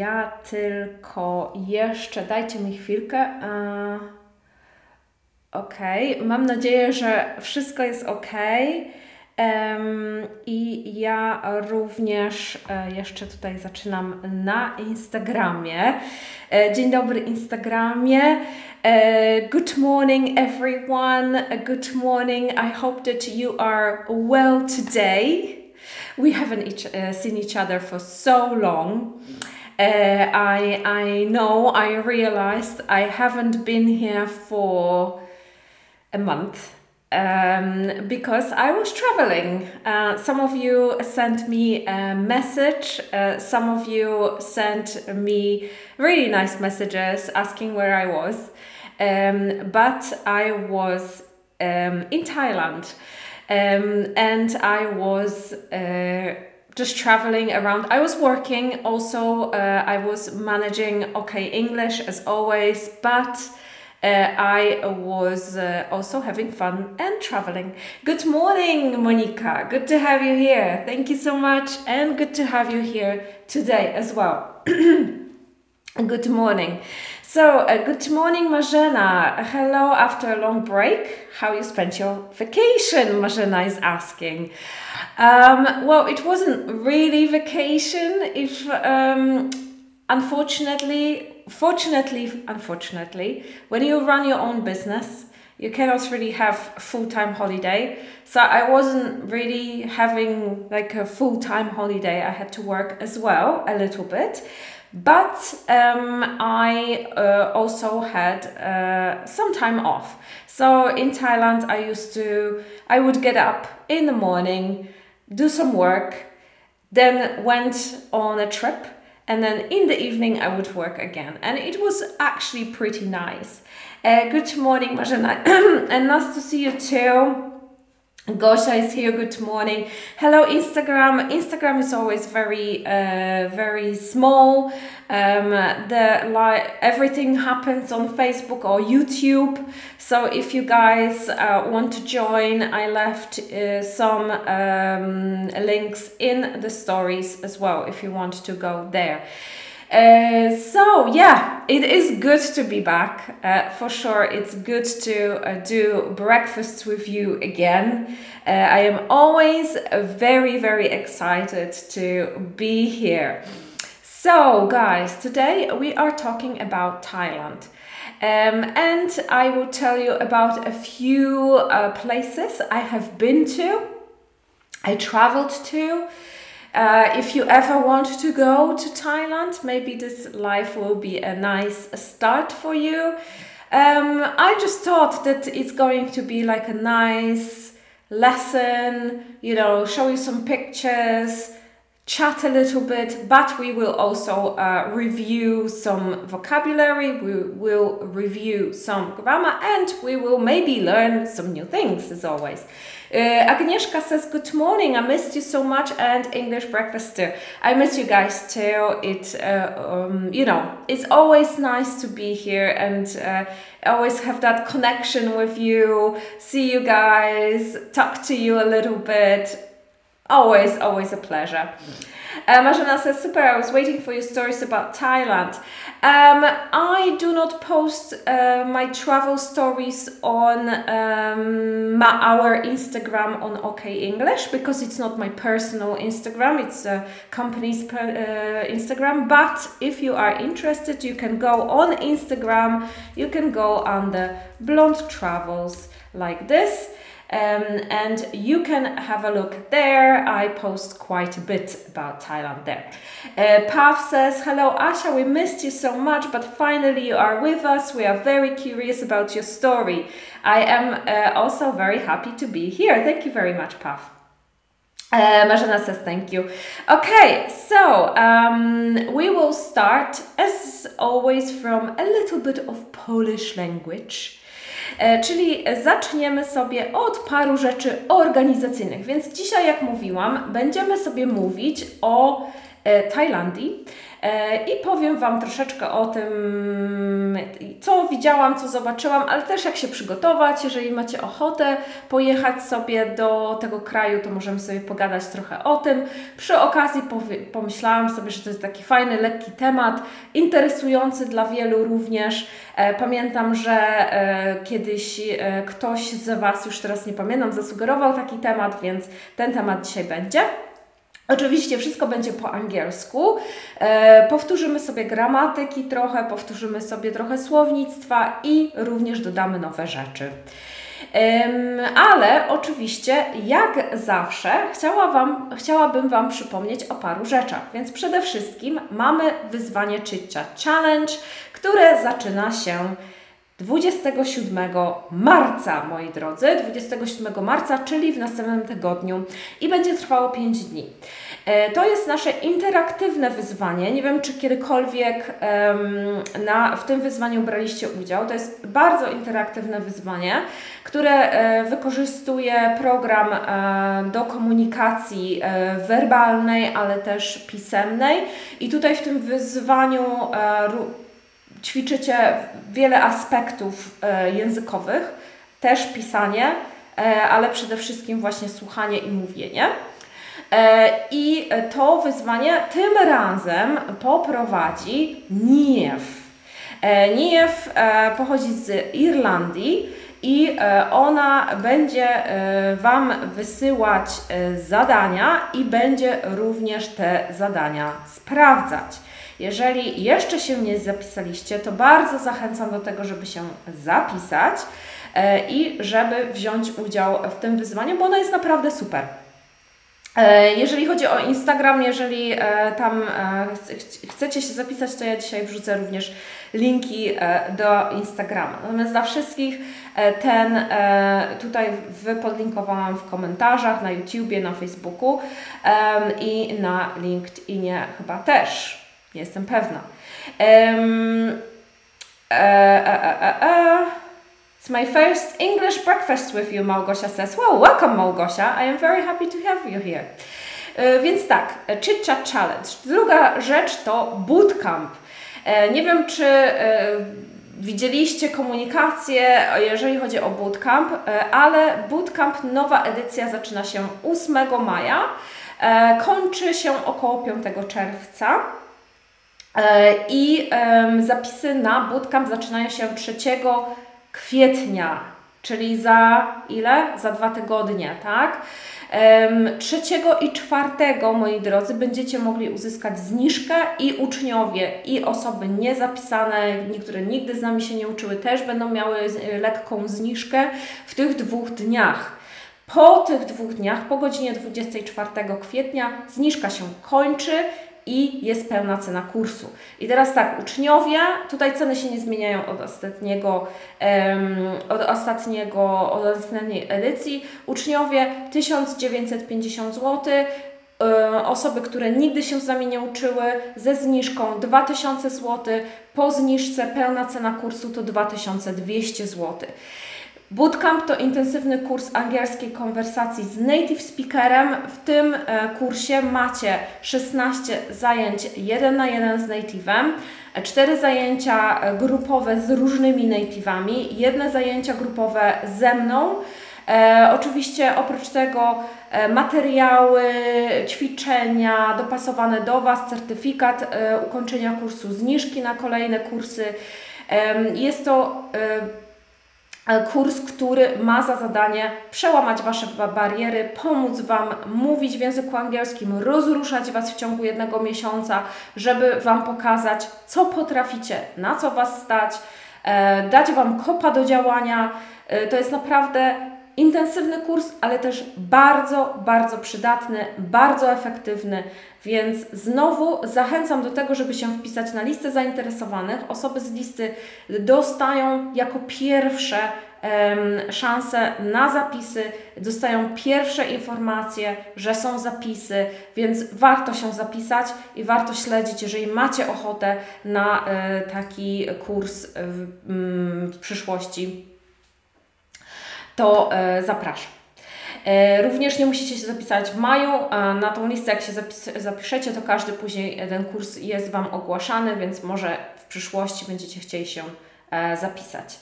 Ja tylko jeszcze, dajcie mi chwilkę. E, ok, mam nadzieję, że wszystko jest ok. I ja również e, jeszcze tutaj zaczynam na Instagramie. E, dzień dobry Instagramie. Good morning everyone. Good morning. I hope that you are well today. We haven't each, uh, seen each other for so long. Uh, I I know I realized I haven't been here for a month um, because I was traveling. Uh, some of you sent me a message. Uh, some of you sent me really nice messages asking where I was. Um, but I was um, in Thailand um, and I was uh, just traveling around. I was working also, uh, I was managing OK English as always, but uh, I was uh, also having fun and traveling. Good morning, Monica. Good to have you here. Thank you so much, and good to have you here today as well. good morning. So, uh, good morning, Marzena. Hello after a long break. How you spent your vacation? Marzena is asking. Um, well, it wasn't really vacation. If um, unfortunately, fortunately, unfortunately, when you run your own business, you cannot really have full-time holiday so i wasn't really having like a full-time holiday i had to work as well a little bit but um, I uh, also had uh, some time off. So in Thailand, I used to, I would get up in the morning, do some work, then went on a trip, and then in the evening, I would work again. And it was actually pretty nice. Uh, good morning, Marzena, and nice to see you too. Gosha is here. Good morning. Hello, Instagram. Instagram is always very, uh, very small. Um, the like everything happens on Facebook or YouTube. So if you guys uh, want to join, I left uh, some um, links in the stories as well. If you want to go there. Uh, so yeah, it is good to be back. Uh, for sure, it's good to uh, do breakfast with you again. Uh, I am always very, very excited to be here. So, guys, today we are talking about Thailand. Um, and I will tell you about a few uh, places I have been to, I traveled to. Uh, if you ever want to go to Thailand, maybe this life will be a nice start for you. Um, I just thought that it's going to be like a nice lesson, you know, show you some pictures, chat a little bit, but we will also uh, review some vocabulary, we will review some grammar, and we will maybe learn some new things as always. Uh, Agnieszka says, Good morning, I missed you so much, and English breakfast too. I miss you guys too. It, uh, um, you know, it's always nice to be here and uh, always have that connection with you, see you guys, talk to you a little bit. Always, always a pleasure. Uh, Marzena says, super, I was waiting for your stories about Thailand. Um, I do not post uh, my travel stories on um, my, our Instagram on OK English because it's not my personal Instagram, it's a company's per, uh, Instagram. But if you are interested, you can go on Instagram, you can go under Blonde Travels like this. Um, and you can have a look there. I post quite a bit about Thailand there. Uh, Pav says, Hello Asha, we missed you so much, but finally you are with us. We are very curious about your story. I am uh, also very happy to be here. Thank you very much, Pav. Uh, Marzena says thank you. Okay, so um, we will start as always from a little bit of Polish language. E, czyli zaczniemy sobie od paru rzeczy organizacyjnych. Więc dzisiaj, jak mówiłam, będziemy sobie mówić o Tajlandii. I powiem Wam troszeczkę o tym, co widziałam, co zobaczyłam, ale też jak się przygotować. Jeżeli macie ochotę pojechać sobie do tego kraju, to możemy sobie pogadać trochę o tym. Przy okazji pomyślałam sobie, że to jest taki fajny, lekki temat, interesujący dla wielu również. Pamiętam, że kiedyś ktoś z Was, już teraz nie pamiętam, zasugerował taki temat, więc ten temat dzisiaj będzie. Oczywiście wszystko będzie po angielsku. E, powtórzymy sobie gramatyki trochę, powtórzymy sobie trochę słownictwa i również dodamy nowe rzeczy. Ale oczywiście, jak zawsze, chciała wam, chciałabym Wam przypomnieć o paru rzeczach. Więc przede wszystkim mamy wyzwanie Chitchat Challenge, które zaczyna się 27 marca, moi drodzy, 27 marca, czyli w następnym tygodniu i będzie trwało 5 dni. E, to jest nasze interaktywne wyzwanie. Nie wiem, czy kiedykolwiek um, na, w tym wyzwaniu braliście udział. To jest bardzo interaktywne wyzwanie, które e, wykorzystuje program e, do komunikacji e, werbalnej, ale też pisemnej. I tutaj w tym wyzwaniu e, ćwiczycie wiele aspektów e, językowych, też pisanie, e, ale przede wszystkim właśnie słuchanie i mówienie. E, I to wyzwanie tym razem poprowadzi Niew. Niew pochodzi z Irlandii i ona będzie Wam wysyłać zadania i będzie również te zadania sprawdzać. Jeżeli jeszcze się nie zapisaliście, to bardzo zachęcam do tego, żeby się zapisać e, i żeby wziąć udział w tym wyzwaniu, bo ono jest naprawdę super. E, jeżeli chodzi o Instagram, jeżeli e, tam chcecie się zapisać, to ja dzisiaj wrzucę również linki do Instagrama. Natomiast dla wszystkich ten tutaj wypodlinkowałam w komentarzach na YouTubie, na Facebooku i na LinkedInie chyba też. Nie jestem pewna. Um, uh, uh, uh, It's my first English breakfast with you, Małgosia says. Well, welcome, Małgosia. I am very happy to have you here. E, więc tak, Chit Chat Challenge. Druga rzecz to bootcamp. E, nie wiem, czy e, widzieliście komunikację, jeżeli chodzi o bootcamp, ale bootcamp, nowa edycja zaczyna się 8 maja. Kończy się około 5 czerwca. E, I zapisy na bootcamp zaczynają się 3 kwietnia, czyli za ile? Za dwa tygodnie, tak? Trzeciego i czwartego, moi drodzy, będziecie mogli uzyskać zniżkę i uczniowie, i osoby niezapisane, niektóre nigdy z nami się nie uczyły, też będą miały lekką zniżkę w tych dwóch dniach. Po tych dwóch dniach, po godzinie 24 kwietnia, zniżka się kończy i jest pełna cena kursu. I teraz tak, uczniowie, tutaj ceny się nie zmieniają od ostatniego, um, od ostatniego, od ostatniej edycji. Uczniowie 1950 zł, e, osoby, które nigdy się z nami nie uczyły, ze zniżką 2000 zł, po zniżce pełna cena kursu to 2200 zł. Bootcamp to intensywny kurs angielskiej konwersacji z native speakerem. W tym e, kursie macie 16 zajęć 1 na 1 z native'em, 4 zajęcia e, grupowe z różnymi native'ami, jedne zajęcia grupowe ze mną. E, oczywiście oprócz tego e, materiały, ćwiczenia dopasowane do Was, certyfikat e, ukończenia kursu, zniżki na kolejne kursy. E, jest to kurs, który ma za zadanie przełamać Wasze bariery, pomóc Wam mówić w języku angielskim, rozruszać Was w ciągu jednego miesiąca, żeby Wam pokazać, co potraficie, na co Was stać, e, dać Wam kopa do działania. E, to jest naprawdę intensywny kurs, ale też bardzo, bardzo przydatny, bardzo efektywny, więc znowu zachęcam do tego, żeby się wpisać na listę zainteresowanych. Osoby z listy dostają jako pierwsze um, szanse na zapisy, dostają pierwsze informacje, że są zapisy, więc warto się zapisać i warto śledzić, jeżeli macie ochotę na e, taki kurs w, mm, w przyszłości, to e, zapraszam. Również nie musicie się zapisać w maju. Na tą listę, jak się zapiszecie, to każdy później ten kurs jest Wam ogłaszany, więc może w przyszłości będziecie chcieli się zapisać.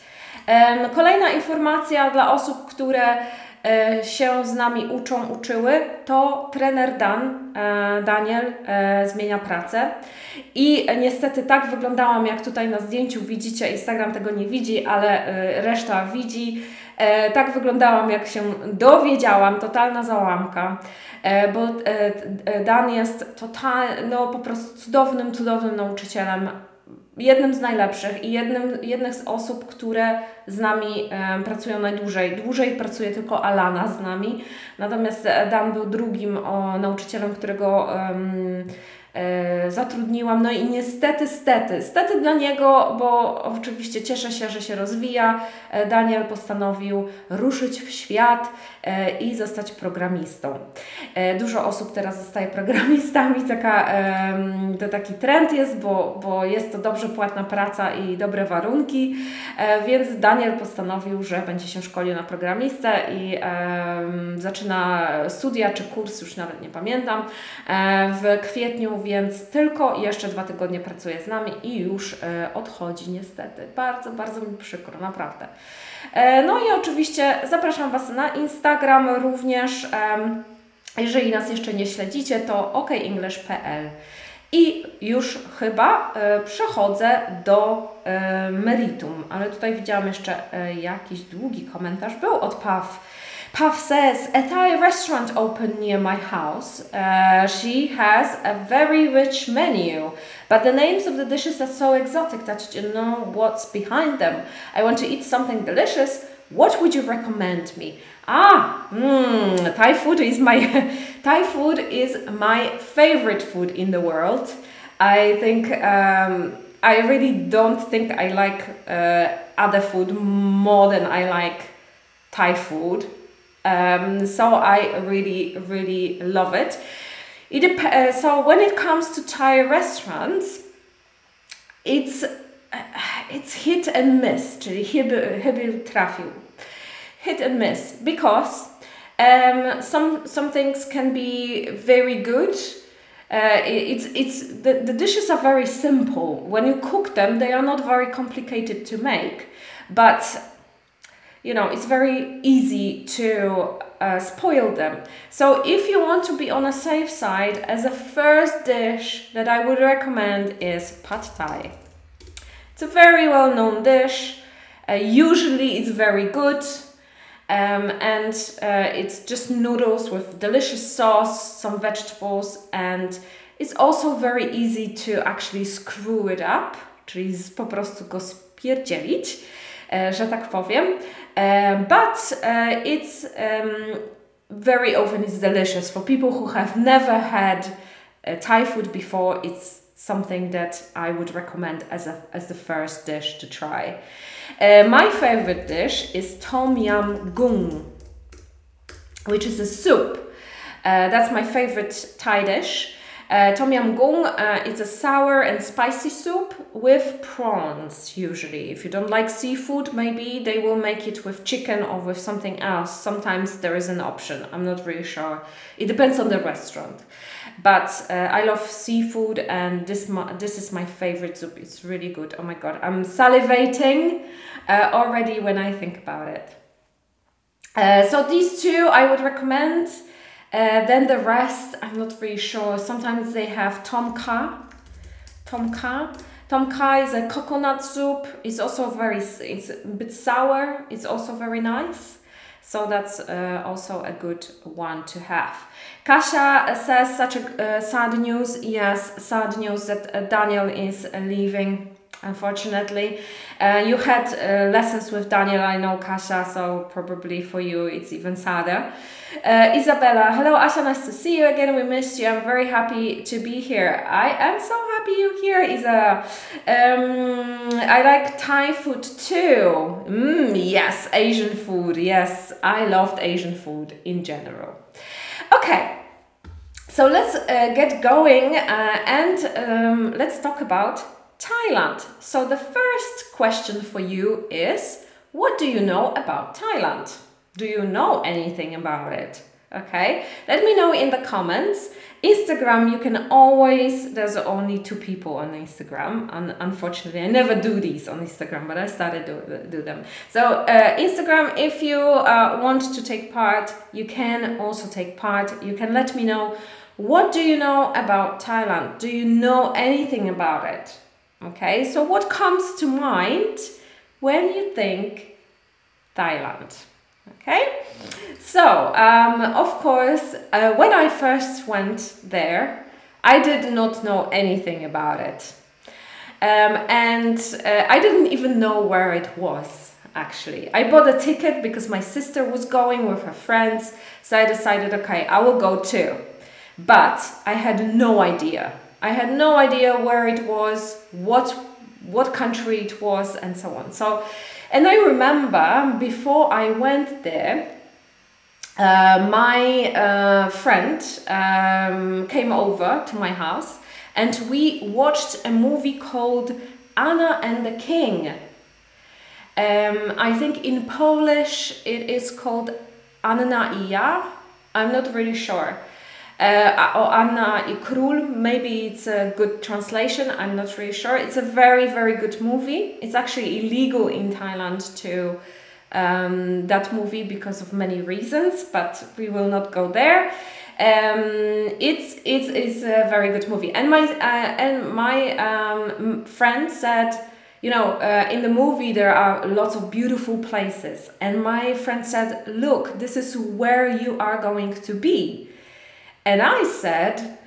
Kolejna informacja dla osób, które E, się z nami uczą, uczyły, to trener Dan, e, Daniel e, zmienia pracę. I niestety tak wyglądałam, jak tutaj na zdjęciu widzicie. Instagram tego nie widzi, ale reszta widzi. Tak wyglądałam, jak się dowiedziałam, totalna załamka, bo Dan jest total, no po prostu cudownym, cudownym nauczycielem. Jednym z najlepszych i jednym, jednych z osób, które z nami e, pracują najdłużej. Dłużej pracuje tylko Alana z nami, natomiast Dan był drugim o, nauczycielem, którego E, zatrudniłam. No i niestety, stety, stety dla niego, bo oczywiście cieszę się, że się rozwija. E, Daniel postanowił ruszyć w świat e, i zostać programistą. Dużo osób teraz zostaje programistami, taka, to taki trend jest, bo, bo jest to dobrze płatna praca i dobre warunki, więc Daniel postanowił, że będzie się szkolił na programistę i zaczyna studia czy kurs, już nawet nie pamiętam, w kwietniu więc tylko jeszcze dwa tygodnie pracuje z nami i już e, odchodzi niestety. Bardzo, bardzo mi przykro, naprawdę. E, no i oczywiście zapraszam Was na Instagram również. Jeżeli nas jeszcze nie śledzicie, to okenglish.pl. I już chyba e, przechodzę do meritum, ale tutaj widziałam jeszcze jakiś długi komentarz. Był od Paw Puff says, a Thai restaurant opened near my house. Uh, she has a very rich menu, but the names of the dishes are so exotic that you know what's behind them. I want to eat something delicious. What would you recommend me? Ah, mm, Thai food is my Thai food is my favorite food in the world. I think um, I really don't think I like uh, other food more than I like Thai food. Um, so I really, really love it. It uh, so when it comes to Thai restaurants, it's uh, it's hit and miss. Hit and miss because um, some some things can be very good. Uh, it's it's the, the dishes are very simple. When you cook them, they are not very complicated to make, but you know it's very easy to uh, spoil them. So if you want to be on a safe side as a first dish that i would recommend is pad thai. It's a very well known dish. Uh, usually it's very good um, and uh, it's just noodles with delicious sauce some vegetables and it's also very easy to actually screw it up czyli po prostu go spierdzielić że tak powiem. but it's um, very often it's delicious for people who have never had Thai food before. It's something that I would recommend as a as the first dish to try. Uh, my favorite dish is tom yum goong, which is a soup. Uh, that's my favorite Thai dish. Uh, tom yam goong uh, is a sour and spicy soup with prawns usually. If you don't like seafood, maybe they will make it with chicken or with something else. Sometimes there is an option. I'm not really sure. It depends on the restaurant. But uh, I love seafood and this this is my favorite soup. It's really good. Oh my god, I'm salivating uh, already when I think about it. Uh, so these two I would recommend. Uh, then the rest, I'm not really sure. Sometimes they have tom kha. Tom kha. Tom kha is a coconut soup. It's also very, it's a bit sour. It's also very nice. So that's uh, also a good one to have. Kasia says such a uh, sad news. Yes, sad news that uh, Daniel is leaving unfortunately. Uh, you had uh, lessons with Daniel, I know, Kasia, so probably for you it's even sadder. Uh, Isabella, hello, Asha, nice to see you again. We missed you. I'm very happy to be here. I am so happy you're here, Isa. Um, I like Thai food too. Mm, yes, Asian food. Yes, I loved Asian food in general. Okay, so let's uh, get going uh, and um, let's talk about Thailand. So the first question for you is what do you know about Thailand? Do you know anything about it? Okay, let me know in the comments. Instagram, you can always, there's only two people on Instagram. And unfortunately, I never do these on Instagram, but I started to do them. So, uh, Instagram, if you uh, want to take part, you can also take part. You can let me know what do you know about Thailand? Do you know anything about it? Okay, so what comes to mind when you think Thailand? Okay, so um, of course, uh, when I first went there, I did not know anything about it. Um, and uh, I didn't even know where it was actually. I bought a ticket because my sister was going with her friends, so I decided, okay, I will go too. But I had no idea. I had no idea where it was, what what country it was, and so on. So and I remember before I went there, uh, my uh, friend um, came over to my house and we watched a movie called Anna and the King. Um, I think in Polish it is called Anna i ja. I'm not really sure uh, or Anna i Król. Maybe it's a good translation. I'm not really sure. It's a very very good movie. It's actually illegal in Thailand to um, that movie because of many reasons, but we will not go there. Um, it's it's it's a very good movie, and my uh, and my um, friend said you know, uh, in the movie there are lots of beautiful places. And my friend said, look, this is where you are going to be. And I said,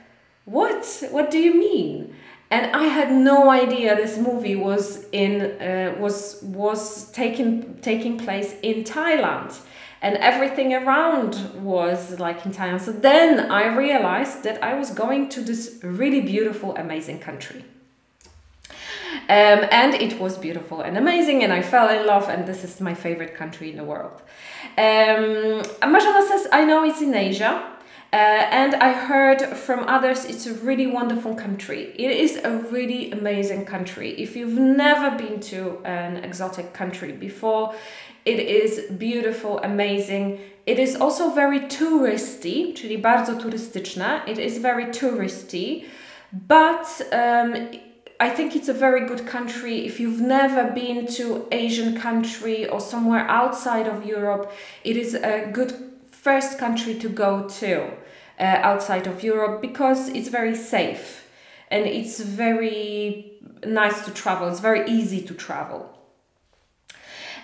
What? What do you mean? And I had no idea this movie was in uh, was was taking taking place in Thailand, and everything around was like in Thailand. So then I realized that I was going to this really beautiful, amazing country. Um, and it was beautiful and amazing, and I fell in love, and this is my favorite country in the world. Um, Marzena says, I know it's in Asia. Uh, and I heard from others it's a really wonderful country. It is a really amazing country. If you've never been to an exotic country before, it is beautiful, amazing. It is also very touristy, czyli bardzo turystyczne. It is very touristy, but um, I think it's a very good country. If you've never been to Asian country or somewhere outside of Europe, it is a good first country to go to outside of Europe because it's very safe and it's very nice to travel. It's very easy to travel.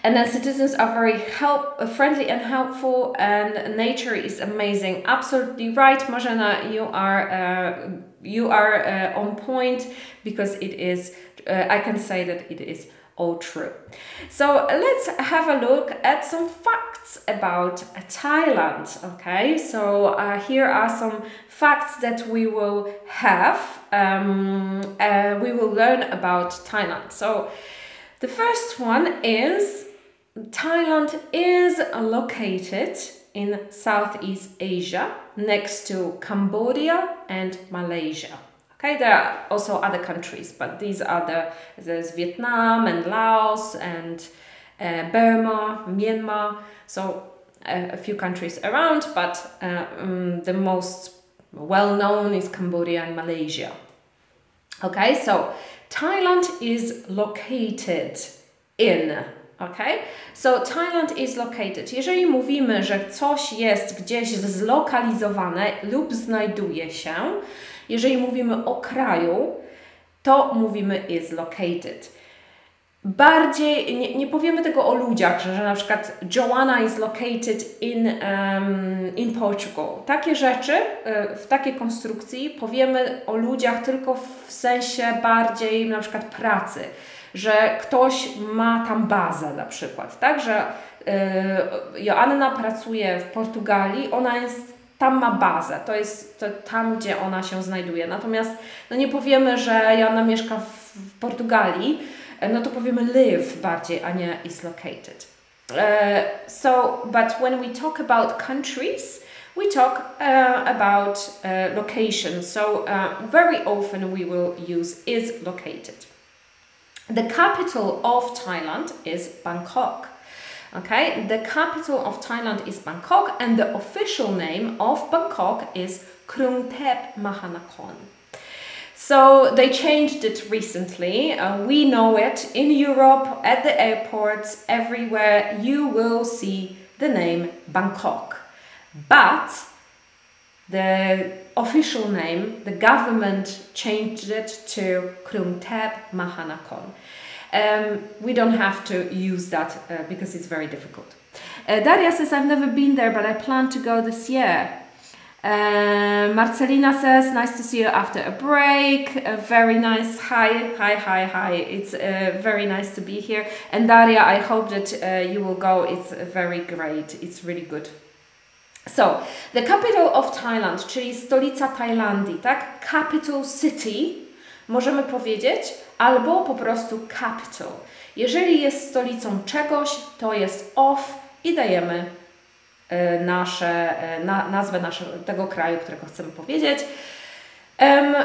And then citizens are very help uh, friendly and helpful, and nature is amazing. Absolutely right, Marzena. You are uh, you are uh, on point because it is. Uh, I can say that it is all true. So let's have a look at some facts about Thailand. Okay, so uh, here are some facts that we will have. Um, uh, we will learn about Thailand. So the first one is Thailand is located in Southeast Asia next to Cambodia and Malaysia. Okay, there are also other countries, but these are the there's Vietnam and Laos and uh, Burma, Myanmar. So uh, a few countries around, but uh, um, the most well known is Cambodia and Malaysia. Okay, so Thailand is located in. Okay, so Thailand is located. Jeżeli mówimy, że coś jest gdzieś zlokalizowane lub znajduje się, jeżeli mówimy o kraju, to mówimy is located. Bardziej, nie, nie powiemy tego o ludziach, że, że na przykład Joanna is located in, um, in Portugal. Takie rzeczy e, w takiej konstrukcji powiemy o ludziach tylko w sensie bardziej na przykład pracy, że ktoś ma tam bazę na przykład, tak, że y, Joanna pracuje w Portugalii, ona jest tam ma bazę, to jest to tam, gdzie ona się znajduje. Natomiast no nie powiemy, że Joanna mieszka w, w Portugalii, no to powiemy live bardziej, a nie is located. Uh, so, but when we talk about countries, we talk uh, about uh, location. So, very often we will use is located. The capital of Thailand is Bangkok. Okay, the capital of Thailand is Bangkok, and the official name of Bangkok is Krung Thep Mahanakhon. So they changed it recently. Uh, we know it in Europe, at the airports, everywhere. You will see the name Bangkok. But the official name, the government changed it to Krung Thep Mahanakhon. Um, we don't have to use that uh, because it's very difficult. Uh, Daria says, I've never been there, but I plan to go this year. Uh, Marcelina says, nice to see you after a break. Uh, very nice. Hi, hi, hi, hi. It's uh, very nice to be here. And Daria, I hope that uh, you will go. It's very great. It's really good. So, the capital of Thailand, czyli stolica Tajlandii, tak? Capital city, możemy powiedzieć, albo po prostu capital. Jeżeli jest stolicą czegoś, to jest of i dajemy nasze, e, na, nazwę naszego, tego kraju, którego chcemy powiedzieć. Um,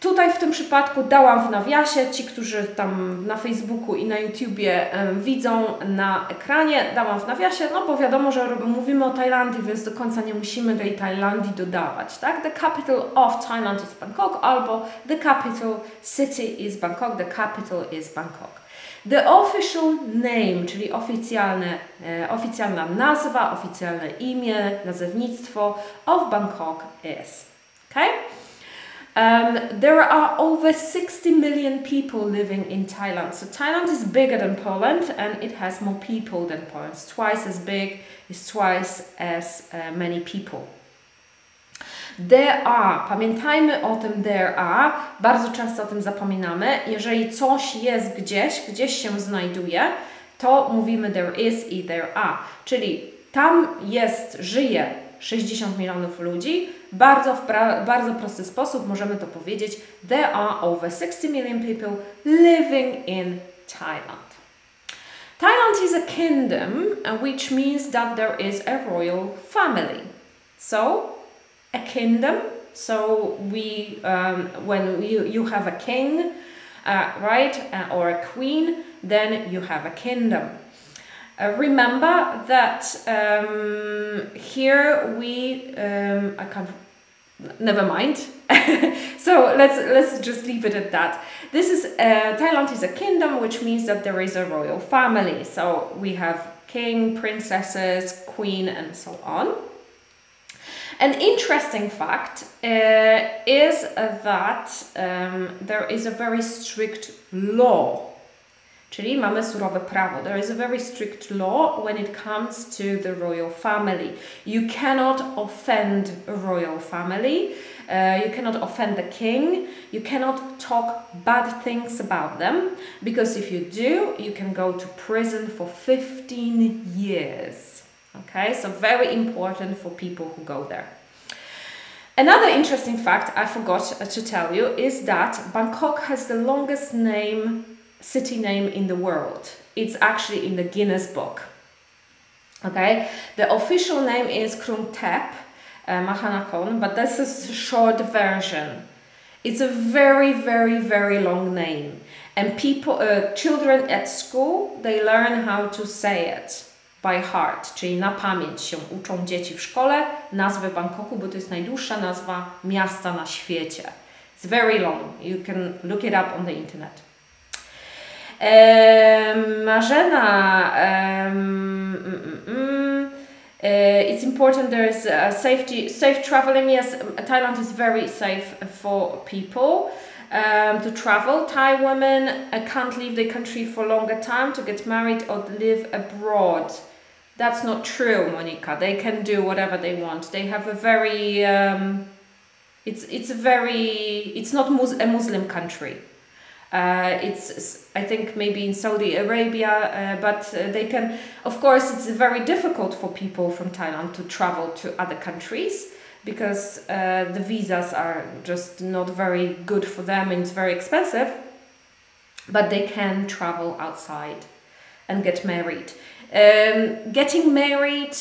Tutaj w tym przypadku dałam w nawiasie, ci, którzy tam na Facebooku i na YouTubie um, widzą na ekranie, dałam w nawiasie, no bo wiadomo, że mówimy o Tajlandii, więc do końca nie musimy tej Tajlandii dodawać, tak? The capital of Thailand is Bangkok albo the capital city is Bangkok, the capital is Bangkok. The official name, czyli oficjalne, e, oficjalna nazwa, oficjalne imię, nazewnictwo of Bangkok is. Okay? Um, there are over 60 million people living in Thailand. So Thailand is bigger than Poland and it has more people than Poland. It's twice as big, it's twice as uh, many people. Are, pamiętajmy o tym are, bardzo często o tym zapominamy. Jeżeli coś jest gdzieś, gdzieś się znajduje, to mówimy there is i there are. Czyli tam jest, żyje 60 milionów ludzi, bardzo w bardzo prosty sposób możemy to powiedzieć. There are over 60 million people living in Thailand. Thailand is a kingdom, uh, which means that there is a royal family. So, a kingdom. So we, um, when you, you have a king, uh, right, uh, or a queen, then you have a kingdom. Uh, remember that um, here we um, I can't never mind so let's let's just leave it at that this is uh, Thailand is a kingdom which means that there is a royal family so we have king princesses queen and so on an interesting fact uh, is that um, there is a very strict law Czyli mamy surowe prawo. There is a very strict law when it comes to the royal family. You cannot offend a royal family. Uh, you cannot offend the king. You cannot talk bad things about them because if you do, you can go to prison for 15 years. Okay, so very important for people who go there. Another interesting fact I forgot to tell you is that Bangkok has the longest name city name in the world. It's actually in the Guinness Book. Okay, the official name is Krung Thep uh, Mahanakhon, but this is a short version. It's a very, very, very long name, and people, uh, children at school, they learn how to say it by heart, czyli na pamięć się uczą dzieci w szkole nazwy Bangkoku, bo to jest najdłuższa nazwa miasta na świecie. It's very long. You can look it up on the internet. Marzena, um, mm, mm, uh, it's important there's uh, safety, safe traveling. Yes, Thailand is very safe for people. Um, to travel. Thai women uh, can't leave the country for longer time to get married or live abroad. That's not true, Monica. They can do whatever they want. They have a very, um, it's it's a very, it's not mus a Muslim country. Uh, it's I think maybe in Saudi Arabia, uh, but uh, they can. Of course, it's very difficult for people from Thailand to travel to other countries because uh, the visas are just not very good for them and it's very expensive. But they can travel outside and get married. Um, getting married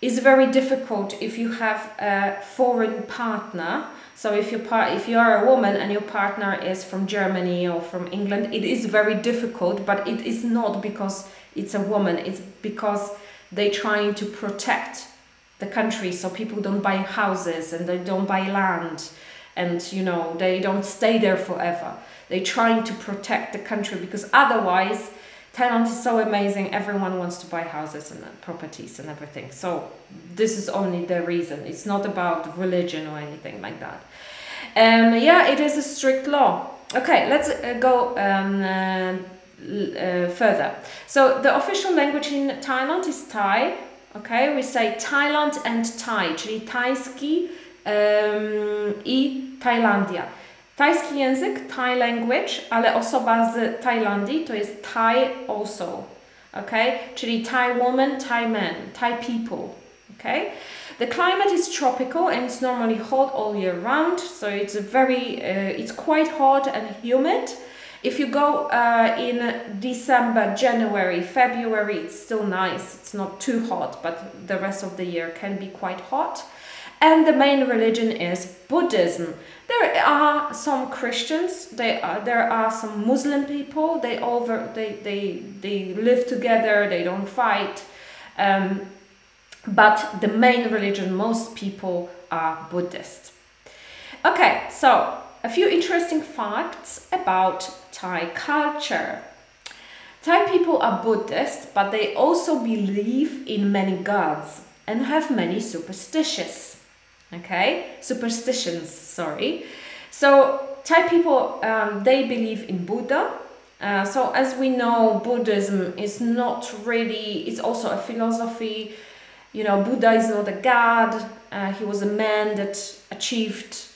is very difficult if you have a foreign partner So if you par- if you are a woman and your partner is from Germany or from England, it is very difficult, but it is not because it's a woman. It's because they're trying to protect the country so people don't buy houses and they don't buy land and you know they don't stay there forever. They're trying to protect the country because otherwise Thailand is so amazing. Everyone wants to buy houses and properties and everything. So this is only the reason. It's not about religion or anything like that. Um, yeah, it is a strict law. Okay, let's uh, go um, uh, uh, further. So the official language in Thailand is Thai. Okay, we say Thailand and Thai, czyli tajski um, i Tajlandia. Tajski język, Thai language, ale osoba z Tajlandii to jest Thai also. Okay? Czyli Thai woman, Thai man, Thai people. Okay? The climate is tropical and it's normally hot all year round, so it's a very, uh, it's quite hot and humid. If you go uh, in December, January, February, it's still nice. It's not too hot, but the rest of the year can be quite hot. And the main religion is Buddhism. There are some Christians. They are, there are some Muslim people. They over they they they live together. They don't fight. Um, but the main religion, most people are Buddhist. Okay, so a few interesting facts about Thai culture. Thai people are Buddhist, but they also believe in many gods and have many superstitions. Okay, superstitions, sorry. So Thai people, um, they believe in Buddha. Uh, so as we know, Buddhism is not really, it's also a philosophy. You know, Buddha is not a god. Uh, he was a man that achieved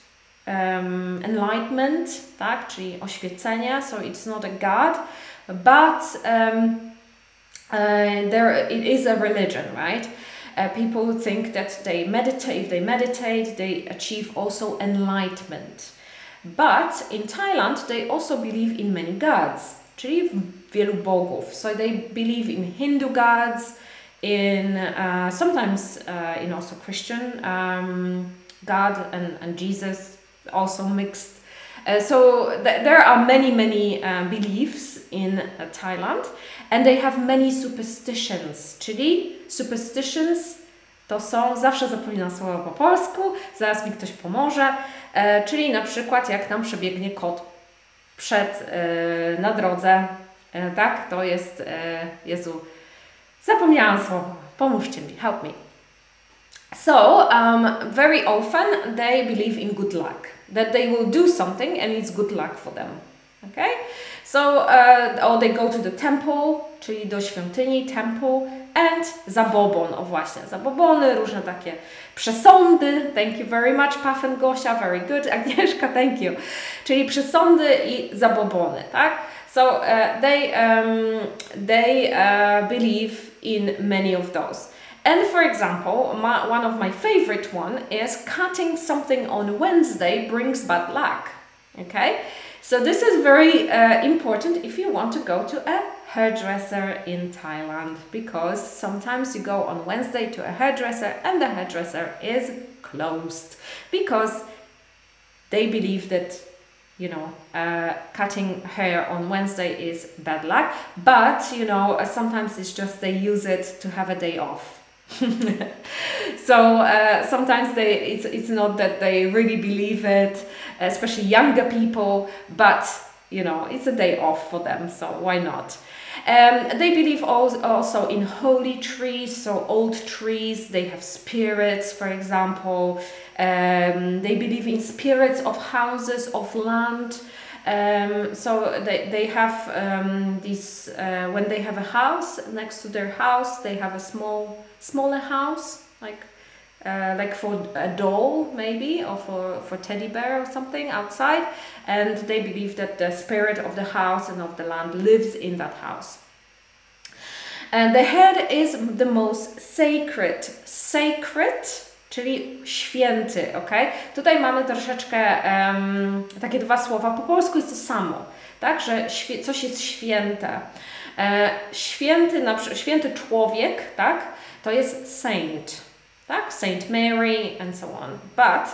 um, enlightenment, tak, czyli oświecenia, so it's not a god, but um, uh, there it is a religion, right? Uh, people think that they meditate, if they meditate, they achieve also enlightenment. But in Thailand, they also believe in many gods, wielu bogów. So they believe in Hindu gods, in uh, sometimes uh, in also Christian um, God and, and Jesus also mixed. Uh, so th there are many, many uh, beliefs in uh, Thailand and they have many superstitions, czyli superstitions to są, zawsze zapominam słowa po polsku, zaraz mi ktoś pomoże, e, czyli na przykład jak nam przebiegnie kot przed, e, na drodze, e, tak, to jest, e, Jezu, zapomniałam słowa, pomóżcie mi, help me. So, um, very often they believe in good luck that they will do something and it's good luck for them. Okay? So, uh, or they go to the temple, czyli do świątyni, temple, and zabobon, o właśnie, zabobony, różne takie przesądy. Thank you very much, Paf Gosia, very good. Agnieszka, thank you. Czyli przesądy i zabobony, tak? So, uh, they, um, they uh, believe in many of those. And for example, my, one of my favorite one is cutting something on Wednesday brings bad luck. Okay, so this is very uh, important if you want to go to a hairdresser in Thailand because sometimes you go on Wednesday to a hairdresser and the hairdresser is closed because they believe that you know, uh, cutting hair on Wednesday is bad luck. But, you know, sometimes it's just they use it to have a day off. so uh, sometimes they it's it's not that they really believe it, especially younger people, but you know it's a day off for them, so why not? Um, they believe also in holy trees, so old trees. They have spirits, for example. Um, they believe in spirits of houses, of land. Um, so they, they have um, this, uh, when they have a house next to their house, they have a small, smaller house, like uh, like for a doll maybe or for, for teddy bear or something outside and they believe that the spirit of the house and of the land lives in that house and the head is the most sacred sacred czyli święty, ok? Tutaj mamy troszeczkę um, takie dwa słowa. Po polsku jest to samo, tak? Że coś jest święte. E, święty, na, święty człowiek, tak? To jest saint, tak? Saint Mary and so on. But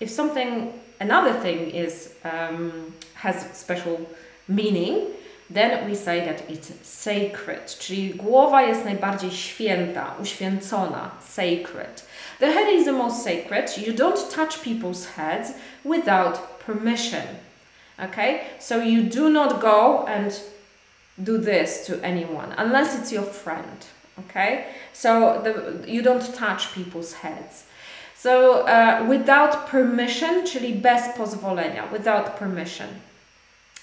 if something another thing is um, has special meaning, then we say that it's sacred, czyli głowa jest najbardziej święta, uświęcona, sacred. The head is the most sacred. You don't touch people's heads without permission. Okay? So you do not go and do this to anyone unless it's your friend. Okay? So the, you don't touch people's heads. So uh, without permission, czyli bez pozwolenia, without permission.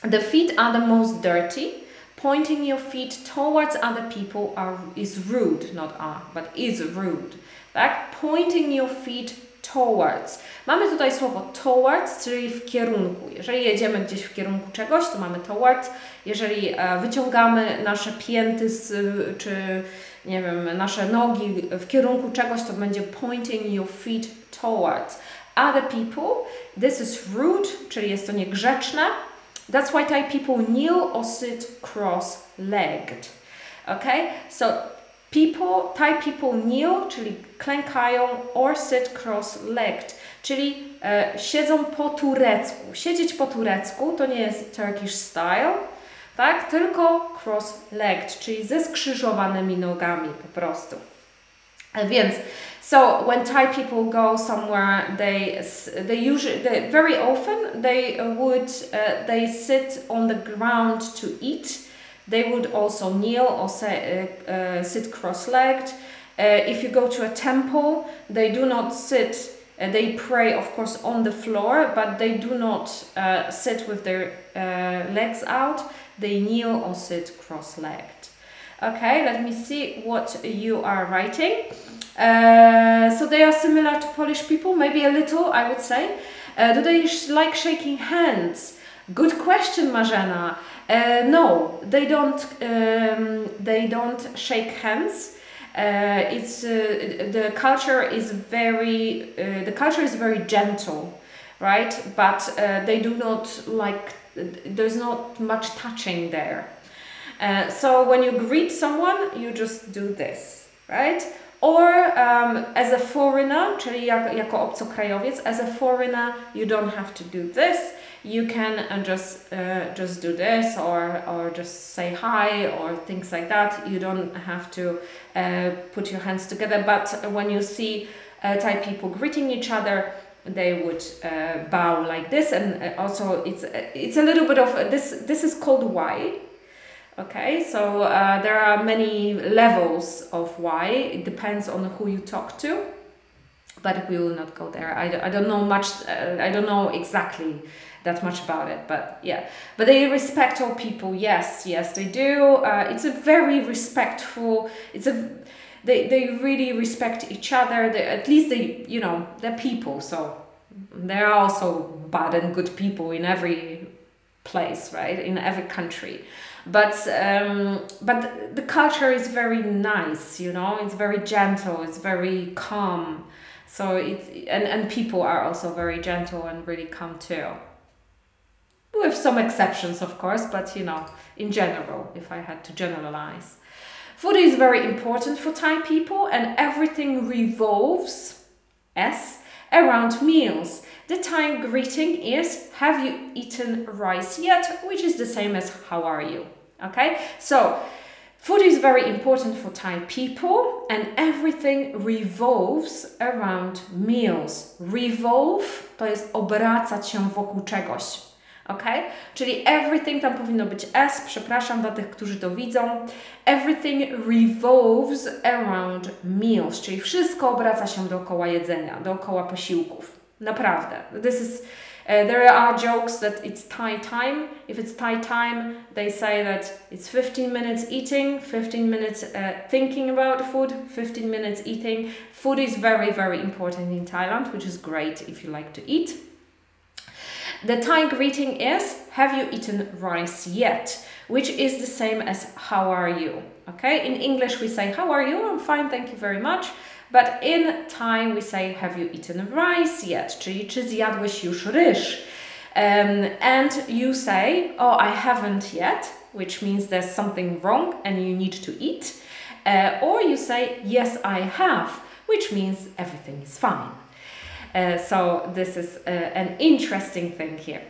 The feet are the most dirty. Pointing your feet towards other people are, is rude, not are, but is rude. Tak? Pointing your feet towards. Mamy tutaj słowo towards, czyli w kierunku. Jeżeli jedziemy gdzieś w kierunku czegoś, to mamy towards. Jeżeli e, wyciągamy nasze pięty z, czy nie wiem, nasze nogi w kierunku czegoś, to będzie pointing your feet towards other people. This is rude, czyli jest to niegrzeczne. That's why Thai people kneel or sit cross-legged. Okay? So people, Thai people kneel, czyli klękają, or sit cross-legged, czyli e, siedzą po turecku. Siedzieć po turecku to nie jest Turkish style, tak? Tylko cross-legged, czyli ze skrzyżowanymi nogami po prostu. Więc So when Thai people go somewhere, they they usually they, very often they would uh, they sit on the ground to eat. They would also kneel or say, uh, uh, sit cross-legged. Uh, if you go to a temple, they do not sit. Uh, they pray, of course, on the floor, but they do not uh, sit with their legs out. They kneel or sit cross-legged. Okay, let me see what you are writing. Uh, so they are similar to Polish people, maybe a little, I would say. Uh, do they sh like shaking hands? Good question, Marzena. Uh, no, they don't. Um, they don't shake hands. Uh, it's uh, the culture is very. the culture is very gentle, right? But they do not like. There's not much touching there. so when you greet someone, you just do this, right? Or um, as a foreigner, czyli jak, jako obcokrajowiec, as a foreigner, you don't have to do this. You can uh, just uh, just do this, or or just say hi, or things like that. You don't have to uh, put your hands together. But when you see uh, Thai people greeting each other, they would uh, bow like this, and uh, also it's it's a little bit of this. This is called wai Okay, so uh, there are many levels of wai. It depends on who you talk to, but we will not go there. I, I don't know much, uh, I don't know exactly that much about it, but yeah. But they respect all people, yes, yes, they do. Uh, it's a very respectful, it's a, they, they really respect each other. They, at least they, you know, they're people, so there are also bad and good people in every place, right? In every country. But um, but the culture is very nice you know? It's very gentle it's very calm. So it's and, and people are also very gentle and really calm too. With some exceptions of course but you know in general if i had to generalize food is very important for thai people and everything revolves s around meals the Thai greeting is Have you eaten rice yet? which is the same as How are you? Okay, so food is very important for Thai people and everything revolves around meals. Revolve to jest obracać się wokół czegoś. Ok? Czyli everything tam powinno być S, przepraszam dla tych, którzy to widzą. Everything revolves around meals, czyli wszystko obraca się dookoła jedzenia, dookoła posiłków. Naprawdę. This is uh, there are jokes that it's Thai time. If it's Thai time, they say that it's 15 minutes eating, 15 minutes uh, thinking about food, 15 minutes eating. Food is very, very important in Thailand, which is great if you like to eat. The Thai greeting is Have you eaten rice yet? Which is the same as How are you? Okay, in English we say How are you? I'm fine, thank you very much. But in Thai we say, have you eaten rice yet? Czyli czy zjadłeś już ryż? Um, and you say, oh, I haven't yet, which means there's something wrong and you need to eat. Uh, or you say, yes, I have, which means everything is fine. Uh, so this is uh, an interesting thing here.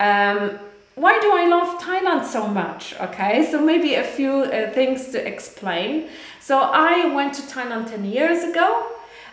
Um, why do I love Thailand so much? Okay, so maybe a few uh, things to explain. So I went to Thailand 10 years ago.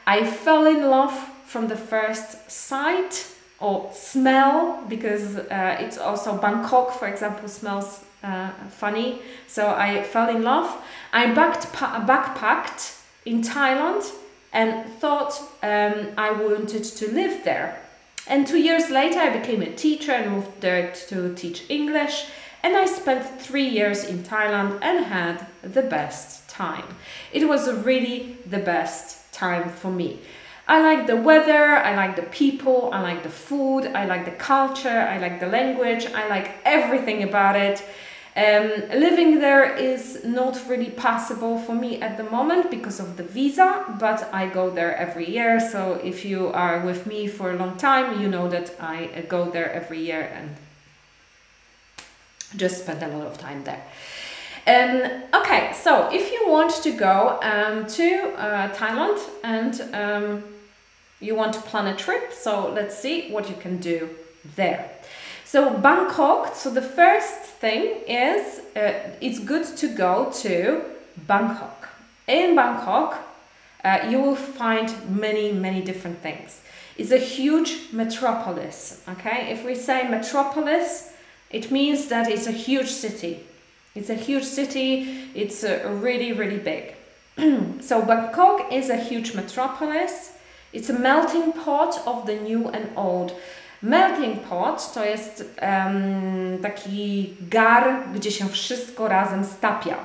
I fell in love from the first sight or smell because uh, it's also Bangkok, for example, smells uh, funny. So I fell in love. I backpacked in Thailand and thought um, I wanted to live there. And two years later, I became a teacher and moved there to teach English. And I spent three years in Thailand and had the best time. It was really the best time for me. I like the weather, I like the people, I like the food, I like the culture, I like the language, I like everything about it. Um, living there is not really possible for me at the moment because of the visa, but I go there every year. So if you are with me for a long time, you know that I uh, go there every year and just spend a lot of time there. Um, okay, so if you want to go um, to uh, Thailand and um, you want to plan a trip, so let's see what you can do there. So Bangkok, so the first thing is uh, it's good to go to Bangkok. In Bangkok, uh, you will find many, many different things. It's a huge metropolis, okay? If we say metropolis, it means that it's a huge city. It's a huge city, it's uh, really, really big. so Bangkok is a huge metropolis. It's a melting pot of the new and old. Melting pot to jest um, taki gar, gdzie się wszystko razem stapia.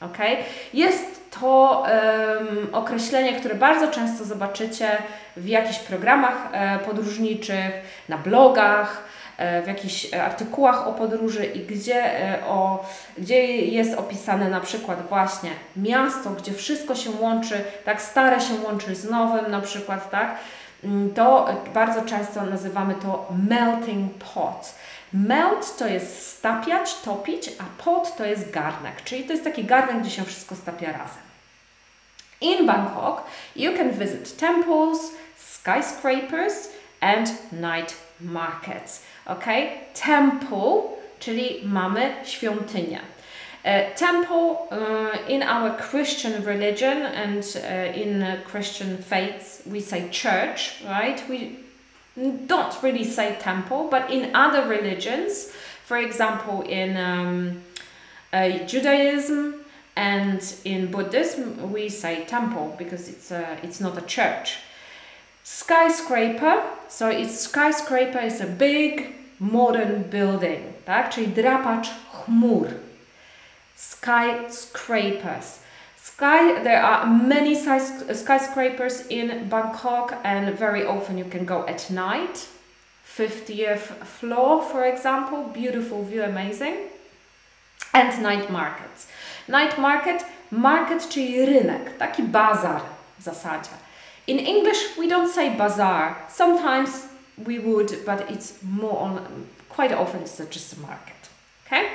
Okay? Jest to um, określenie, które bardzo często zobaczycie w jakichś programach e, podróżniczych, na blogach, e, w jakichś artykułach o podróży i gdzie, e, o, gdzie jest opisane na przykład właśnie miasto, gdzie wszystko się łączy, tak stare się łączy z nowym na przykład, tak? Mm, to bardzo często nazywamy to melting pot. Melt to jest stapiać, topić, a pot to jest garnek, czyli to jest taki garnek, gdzie się wszystko stapia razem. In Bangkok, you can visit temples, skyscrapers and night markets. Ok? Temple, czyli mamy świątynię. Uh, temple uh, in our Christian religion and uh, in Christian faiths, we say church, right? We don't really say temple, but in other religions, for example, in um, Judaism and in Buddhism, we say temple because it's a, it's not a church. Skyscraper, so it's skyscraper is a big modern building, tak? Czyli drapacz chmur skyscrapers. Sky, there are many uh, skyscrapers in Bangkok, and very often you can go at night. 50th floor, for example, beautiful view, amazing. And night markets. Night market, market czyli rynek, taki bazar w zasadzie. In English, we don't say bazaar. Sometimes we would, but it's more on, quite often it's just a market. Okay?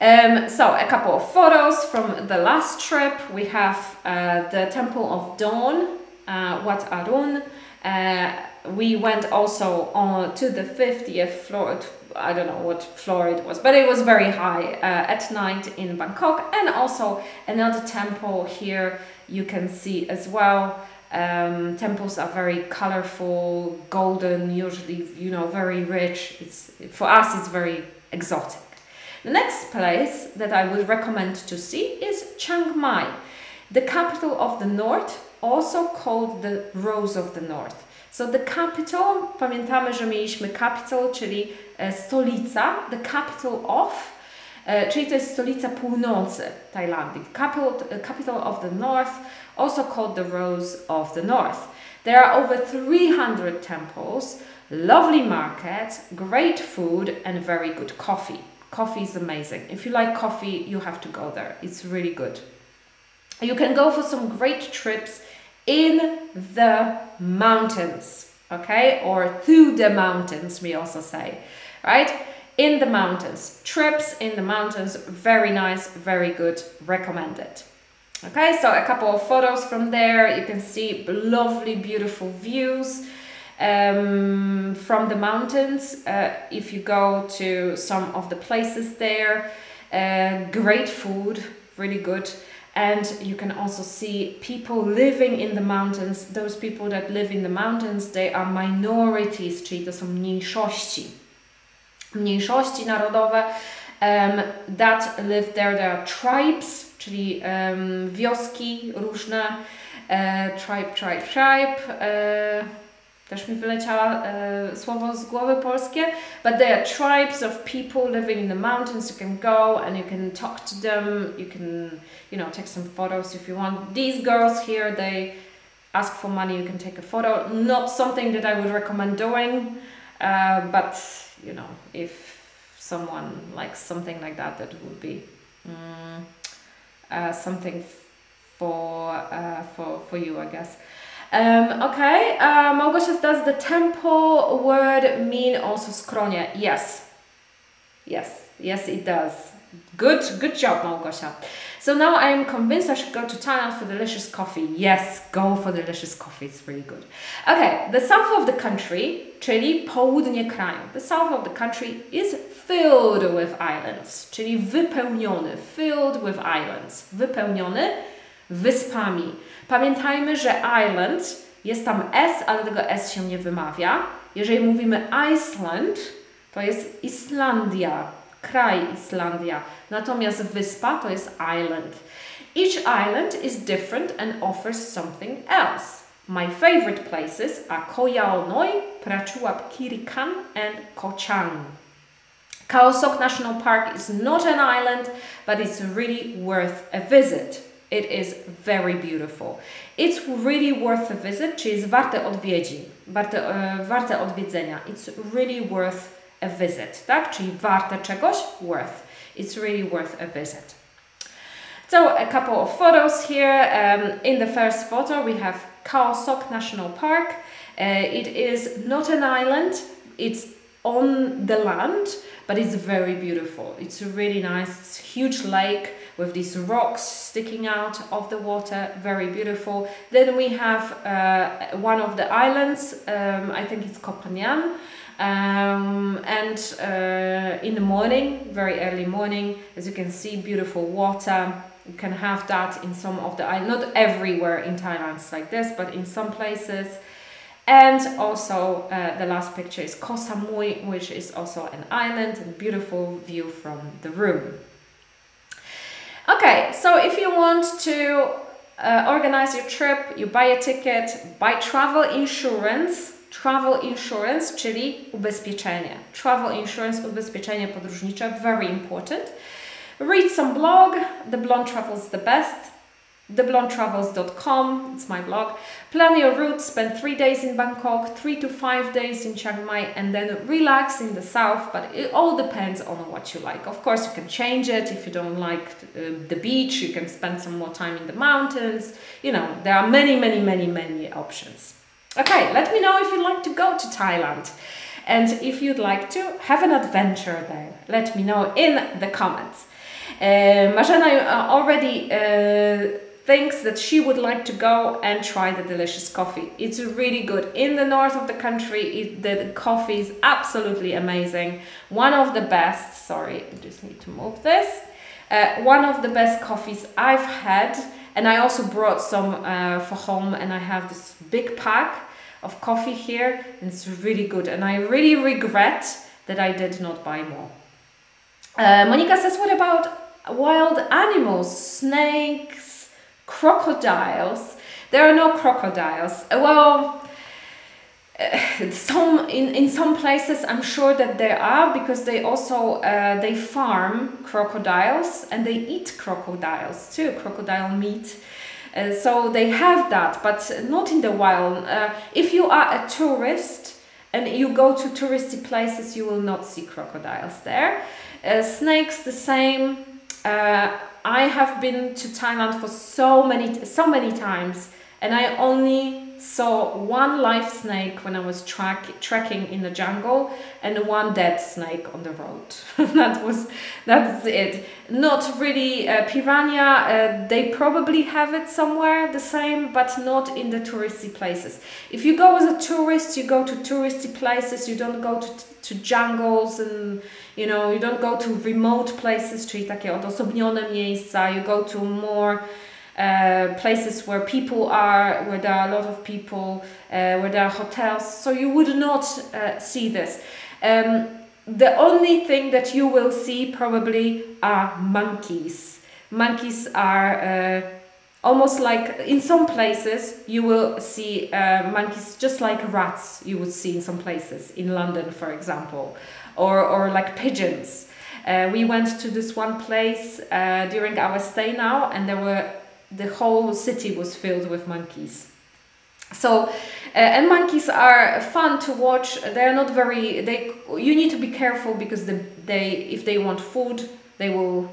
Um, so a couple of photos from the last trip. We have uh, the Temple of Dawn, uh, Wat Arun. Uh, we went also on to the 50th floor. I don't know what floor it was, but it was very high uh, at night in Bangkok. And also another temple here you can see as well. Um, temples are very colorful, golden, usually you know very rich. It's for us it's very exotic. The next place that I would recommend to see is Chiang Mai, the capital of the north, also called the Rose of the North. So the capital, pamiętamy, że mieliśmy capital, czyli stolica, the capital of, czyli to jest stolica północy Tajlandii. Capital, capital of the North, also called the Rose of the North. There are over 300 temples, lovely markets, great food and very good coffee. Coffee is amazing. If you like coffee, you have to go there. It's really good. You can go for some great trips in the mountains, okay? Or through the mountains, we also say, right? In the mountains. Trips in the mountains, very nice, very good, recommended. Okay, so a couple of photos from there. You can see lovely, beautiful views um, from the mountains. Uh, if you go to some of the places there, uh, great food, really good. And you can also see people living in the mountains. Those people that live in the mountains, they are minorities, czyli to są mniejszości. Mniejszości narodowe um, that live there. There are tribes, czyli um, wioski różne. Uh, tribe, tribe, tribe. Też mi wyleciało uh, słowo z głowy polskie, but there are tribes of people living in the mountains. You can go and you can talk to them. You can, you know, take some photos if you want. These girls here, they ask for money. You can take a photo. Not something that I would recommend doing, uh, but you know, if someone likes something like that, that would be um, uh, something for uh, for for you, I guess. Um, okay, uh, Małgosia, does the temple word mean also skronie? Yes. Yes, yes it does. Good, good job, Małgosia. So now I am convinced I should go to Thailand for delicious coffee. Yes, go for delicious coffee, it's really good. Okay, the south of the country, czyli południe kraju. The south of the country is filled with islands, czyli wypełniony, filled with islands. Wypełniony wyspami. Pamiętajmy, że island jest tam S, ale tego S się nie wymawia. Jeżeli mówimy Iceland, to jest Islandia, kraj Islandia. Natomiast wyspa to jest island. Each island is different and offers something else. My favorite places are Koh Yao Noi, Prachuap Kirikan and Koh Chang. Khao Sok National Park is not an island, but it's really worth a visit. It is very beautiful. It's really worth a visit, czyli jest warte odwiedzin, warte, warte odwiedzenia. It's really worth a visit, tak? Czyli warte czegoś, worth. It's really worth a visit. So a couple of photos here. Um, in the first photo we have Khao Sok National Park. Uh, it is not an island, it's on the land, but it's very beautiful. It's really nice, it's huge lake with these rocks sticking out of the water, very beautiful. Then we have uh, one of the islands, um, I think it's Koh Phangan. Um, and uh, in the morning, very early morning, as you can see, beautiful water. You can have that in some of the islands, not everywhere in Thailand it's like this, but in some places. And also uh, the last picture is Koh Samui, which is also an island and beautiful view from the room. Okay, so if you want to uh, organize your trip, you buy a ticket, buy travel insurance, travel insurance, czyli ubezpieczenie. Travel insurance, ubezpieczenie podróżnicze, very important. Read some blog, The Blonde Travels the Best theblondetravels.com, it's my blog. Plan your route, spend three days in Bangkok, three to five days in Chiang Mai, and then relax in the south. But it all depends on what you like. Of course, you can change it if you don't like uh, the beach, you can spend some more time in the mountains. You know, there are many, many, many, many options. Okay, let me know if you'd like to go to Thailand. And if you'd like to have an adventure there, let me know in the comments. Uh, Marzena already uh, thinks that she would like to go and try the delicious coffee. It's really good. In the north of the country, it, the coffee is absolutely amazing. One of the best, sorry, I just need to move this. Uh, one of the best coffees I've had, and I also brought some uh, for home, and I have this big pack of coffee here, and it's really good. And I really regret that I did not buy more. Uh, Monica says, what about wild animals, snakes, crocodiles. There are no crocodiles. Well, uh, some in, in some places I'm sure that there are because they also uh, they farm crocodiles and they eat crocodiles too crocodile meat uh, so they have that but not in the wild uh, if you are a tourist and you go to touristy places you will not see crocodiles there uh, snakes the same uh, I have been to Thailand for so many so many times and I only saw one live snake when I was track, trekking in the jungle and one dead snake on the road. that was that's it. Not really uh, piranha. Uh, they probably have it somewhere the same, but not in the touristy places. If you go as a tourist, you go to touristy places. You don't go to to jungles and you know you don't go to remote places, czyli takie odosobnione miejsca. You go to more uh, places where people are, where there are a lot of people, uh, where there are hotels. So you would not uh, see this. Um, the only thing that you will see probably are monkeys. Monkeys are uh, almost like in some places you will see uh, monkeys just like rats you would see in some places in London, for example, or or like pigeons. We went to this one place during our stay now, and there were the whole city was filled with monkeys. So, uh, and monkeys are fun to watch. They are not very. They you need to be careful because the, they if they want food they will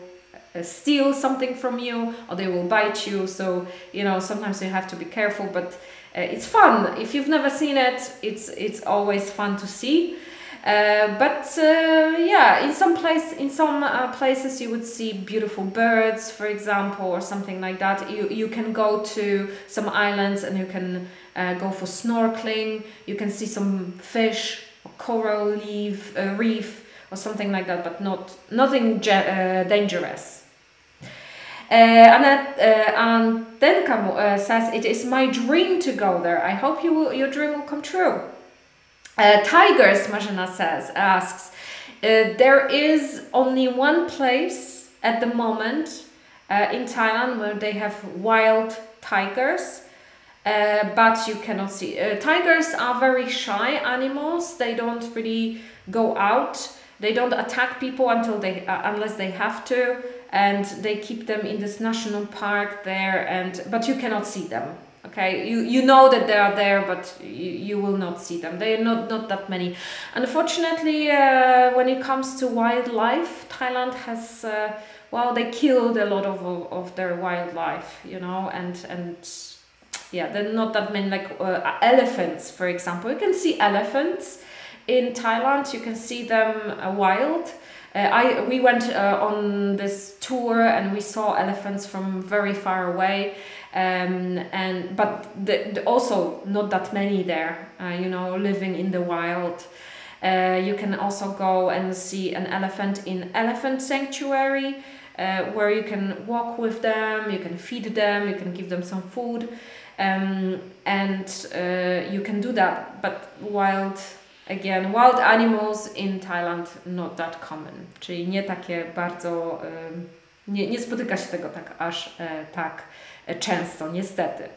uh, steal something from you or they will bite you. So you know sometimes you have to be careful. But uh, it's fun if you've never seen it. It's it's always fun to see. Uh, but uh, yeah, in some place, in some uh, places, you would see beautiful birds, for example, or something like that. You you can go to some islands and you can uh, go for snorkeling. You can see some fish, or coral uh, reef, or something like that, but not nothing dangerous. Uh, and, uh, and then Kamu says, "It is my dream to go there. I hope you will, your dream will come true." Uh, tigers, Marzena says, asks, uh, there is only one place at the moment uh, in Thailand where they have wild tigers, uh, but you cannot see. Uh, tigers are very shy animals. They don't really go out. They don't attack people until they uh, unless they have to, and they keep them in this national park there. And but you cannot see them okay you you know that they are there but you, you will not see them. They are not not that many. Unfortunately uh, when it comes to wildlife thailand has uh, well they killed a lot of of their wildlife you know and and yeah they're not that many like uh, elephants for example. You can see elephants in thailand. You can see them uh, wild. Uh, I we went uh, on this tour and we saw elephants from very far away um, and but the, the also not that many there uh, you know living in the wild. Uh, you can also go and see an elephant in elephant sanctuary uh, where you can walk with them you can feed them you can give them some food. Um, and uh, you can do that but wild again wild animals in Thailand not that common. Czyli nie takie bardzo nie, nie spotyka się tego tak aż tak często, niestety.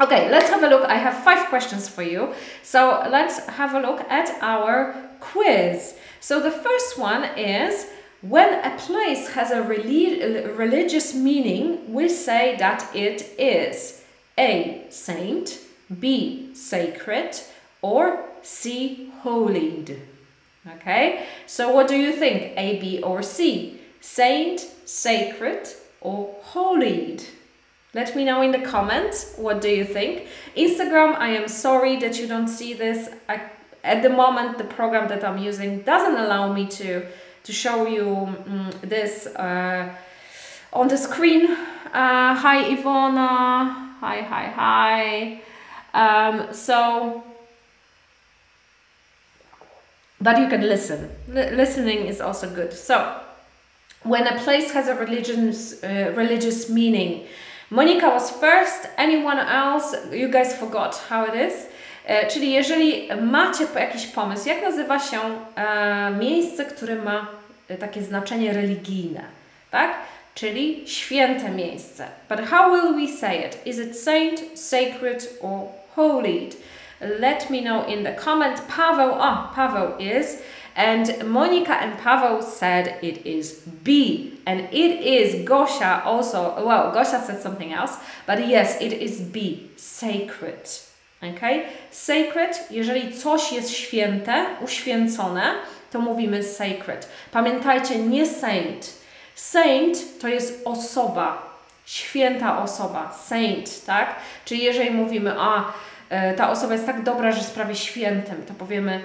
Okay, let's have a look. I have five questions for you. So let's have a look at our quiz. So the first one is when a place has a relig religious meaning, we say that it is A. Saint, B. Sacred, or C. Holied. Okay, so what do you think? A, B, or C? Saint, sacred, or holied? Let me know in the comments what do you think. Instagram, I am sorry that you don't see this. I, at the moment, the program that I'm using doesn't allow me to to show you um, this uh, on the screen. Uh, hi Ivona, hi hi hi. Um, so, but you can listen. L listening is also good. So, when a place has a religious uh, religious meaning Monica was first, anyone else? You guys forgot how it is. E, czyli jeżeli macie jakiś pomysł, jak nazywa się e, miejsce, które ma e, takie znaczenie religijne, tak? Czyli święte miejsce. But how will we say it? Is it saint, sacred or holy? Let me know in the comment. Paweł, ah, Paweł is. And Monica and Pavel said it is B. And it is Gosha also. Well, Gosha said something else, but yes, it is B. Sacred. Okay? Sacred, jeżeli coś jest święte, uświęcone, to mówimy sacred. Pamiętajcie, nie saint. Saint to jest osoba, święta osoba, saint, tak? Czyli jeżeli mówimy, a e, ta osoba jest tak dobra, że jest prawie świętem, to powiemy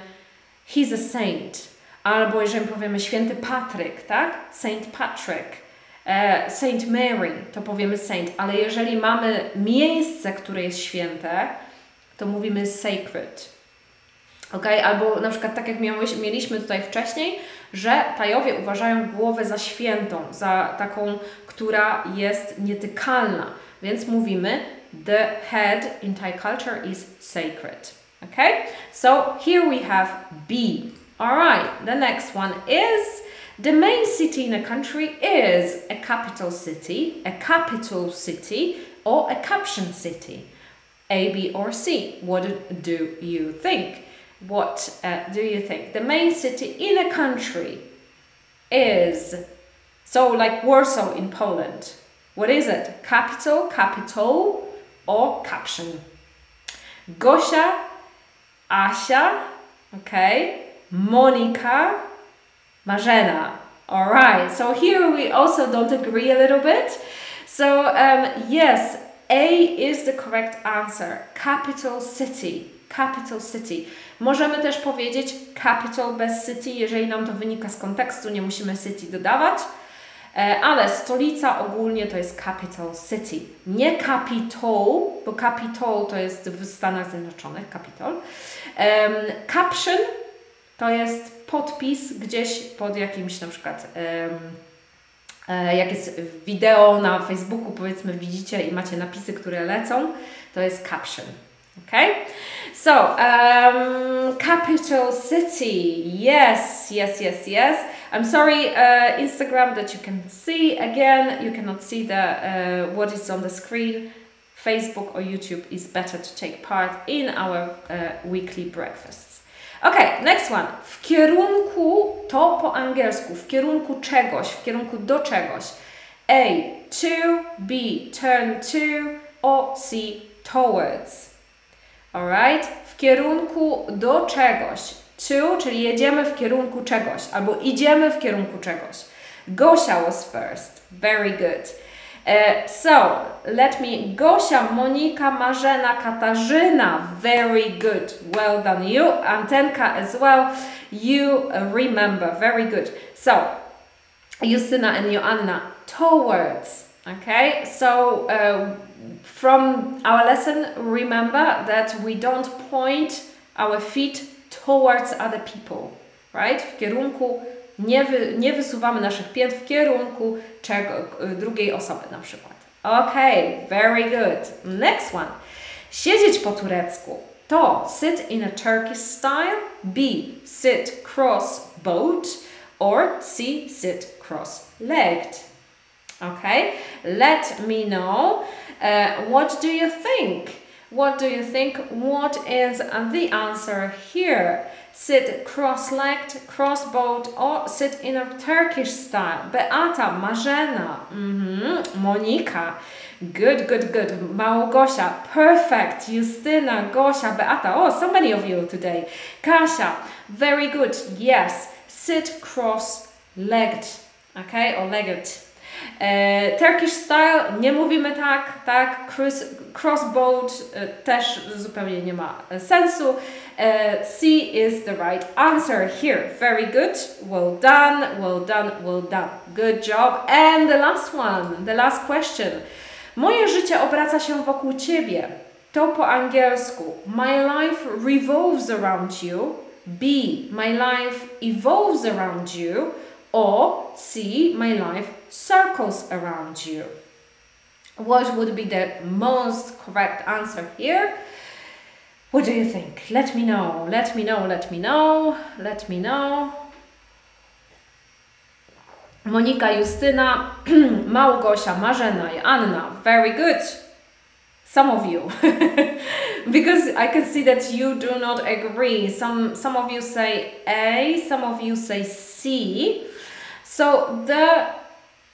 he's a saint. Albo jeżeli powiemy święty Patryk, tak? Saint Patrick. E, saint Mary, to powiemy saint. Ale jeżeli mamy miejsce, które jest święte, to mówimy sacred. Ok? Albo na przykład tak jak mieliśmy tutaj wcześniej, że Tajowie uważają głowę za świętą, za taką, która jest nietykalna. Więc mówimy the head in Thai culture is sacred. Okay? So here we have B. Alright, the next one is the main city in a country is a capital city, a capitol city, or a caption city. A, B, or C. What do you think? What uh, do you think? The main city in a country is so like Warsaw in Poland. What is it? Capital, capitol, or caption? Gosia, Asia, okay, Monica, Marzena. All right, so here we also don't agree a little bit. So, um, yes, A is the correct answer. Capital city. Capital city. Możemy też powiedzieć capital bez city, jeżeli nam to wynika z kontekstu, nie musimy city dodawać. E, ale stolica ogólnie to jest capital city. Nie capital, bo capital to jest w Stanach Zjednoczonych, capital. Caption to jest podpis gdzieś pod jakimś na przykład um, jak jest wideo na Facebooku, powiedzmy, widzicie i macie napisy, które lecą, to jest caption. Okay, so um, capital city. Yes, yes, yes, yes. I'm sorry, uh, Instagram, that you can see again. You cannot see the uh, what is on the screen. Facebook or YouTube is better to take part in our uh, weekly breakfasts. Okay, next one. W kierunku to po angielsku. W kierunku czegoś, w kierunku do czegoś. A. To. B. Turn to. Or C. Towards. Alright? W kierunku do czegoś. To, czyli jedziemy w kierunku czegoś, albo idziemy w kierunku czegoś. Gosia was first. Very good. So, let me. Gosia, Monika, Marzena, Katarzyna. Very good. Well done. You, Antenka as well. You remember. Very good. So, Justyna and Joanna. Towards. Okay? So, uh, from our lesson, remember that we don't point our feet towards other people, right? W kierunku, nie, wy, nie wysuwamy naszych pięt w kierunku czego, drugiej osoby na przykład. Okay, very good. Next one. Siedzieć po turecku to sit in a Turkish style, B. sit cross-boat, or C. sit cross-legged. Okay, let me know. Uh, what do you think? What do you think? What is the answer here? Sit cross-legged, cross-bowed, or sit in a Turkish style? Beata, Marzena, mm -hmm. Monika. Good, good, good. Małgosia, perfect. Justyna, Gosia, Beata. Oh, so many of you today. Kasia, very good. Yes, sit cross-legged. Okay, or legged. E, Turkish style nie mówimy tak, tak. Cross, crossboat e, też zupełnie nie ma sensu. E, C is the right answer here. Very good. Well done, well done, well done. Good job. And the last one, the last question. Moje życie obraca się wokół Ciebie. To po angielsku. My life revolves around you. B. My life evolves around you. Or C. My life circles around you. What would be the most correct answer here? What do you think? Let me know, let me know, let me know, let me know. Monika, Justyna, Małgosia, Marzena, Anna. Very good. Some of you. because I can see that you do not agree. Some some of you say A, some of you say C. So the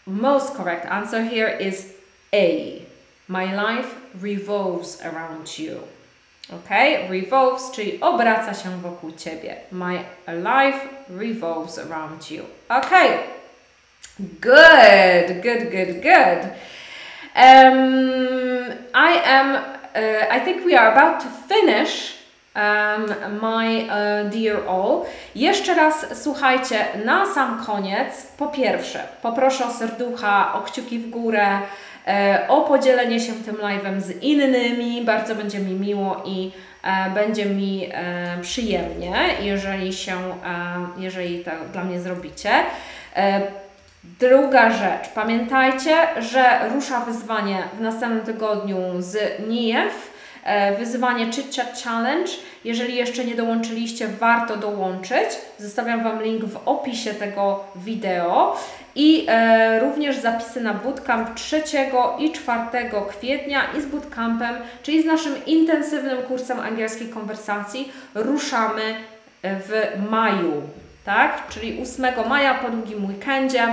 most correct answer here is A. My life revolves around you. Ok? Revolves, czyli obraca się wokół ciebie. My life revolves around you. Ok. Good, good, good, good. Um, I am uh, I think we are about to finish um, my uh, dear all. Jeszcze raz słuchajcie, na sam koniec, po pierwsze, poproszę o serducha, o kciuki w górę, e, o podzielenie się tym live'em z innymi. Bardzo będzie mi miło i e, będzie mi e, przyjemnie, jeżeli się, e, jeżeli to dla mnie zrobicie. E, Druga rzecz, pamiętajcie, że rusza wyzwanie w następnym tygodniu z NIEF, e, wyzwanie Chit Chat Challenge. Jeżeli jeszcze nie dołączyliście, warto dołączyć. Zostawiam Wam link w opisie tego wideo i e, również zapisy na bootcamp 3 i 4 kwietnia i z bootcampem, czyli z naszym intensywnym kursem angielskiej konwersacji ruszamy w maju, tak? Czyli 8 maja po długim weekendzie.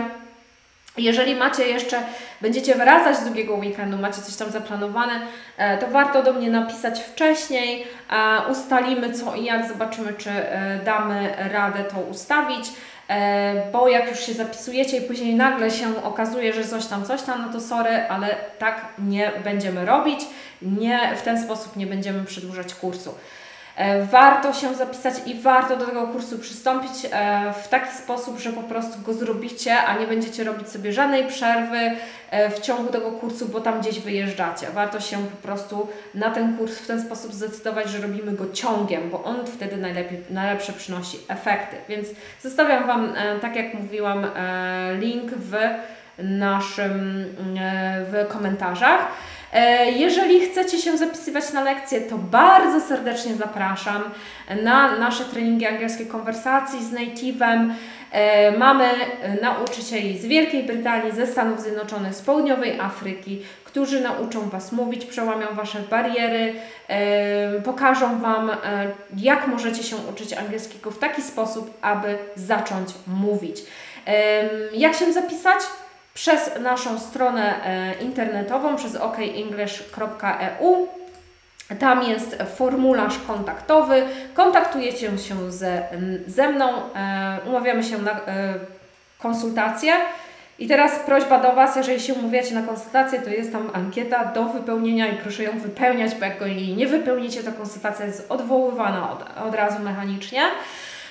Jeżeli macie jeszcze, będziecie wracać z długiego weekendu, macie coś tam zaplanowane, e, to warto do mnie napisać wcześniej. Ustalimy co i jak, zobaczymy, czy e, damy radę to ustawić. E, Bo jak już się zapisujecie i później nagle się okazuje, że coś tam, coś tam, no to sorry, ale tak nie będziemy robić. Nie, w ten sposób nie będziemy przedłużać kursu. E, Warto się zapisać i warto do tego kursu przystąpić e, w taki sposób, że po prostu go zrobicie, a nie będziecie robić sobie żadnej przerwy e, w ciągu tego kursu, bo tam gdzieś wyjeżdżacie. Warto się po prostu na ten kurs w ten sposób zdecydować, że robimy go ciągiem, bo on wtedy najlepiej, najlepsze przynosi efekty. Więc zostawiam Wam, tak jak mówiłam, link w naszym w komentarzach. E, Jeżeli chcecie się zapisywać na lekcje, to bardzo serdecznie zapraszam na nasze treningi angielskiej konwersacji z native'em. E, Mamy nauczycieli z Wielkiej Brytanii, ze Stanów Zjednoczonych, z Południowej Afryki, którzy nauczą Was mówić, przełamią Wasze bariery, e, pokażą Wam, jak możecie się uczyć angielskiego w taki sposób, aby zacząć mówić. Jak się zapisać? Przez naszą stronę e, internetową, przez okenglish.eu. Tam jest formularz kontaktowy. Kontaktujecie się ze, ze mną, e, umawiamy się na e, konsultację. I teraz prośba do Was, jeżeli się umawiacie na konsultację, to jest tam ankieta do wypełnienia i proszę ją wypełniać, bo jak jej nie wypełnicie, to konsultacja jest odwoływana od, od razu mechanicznie.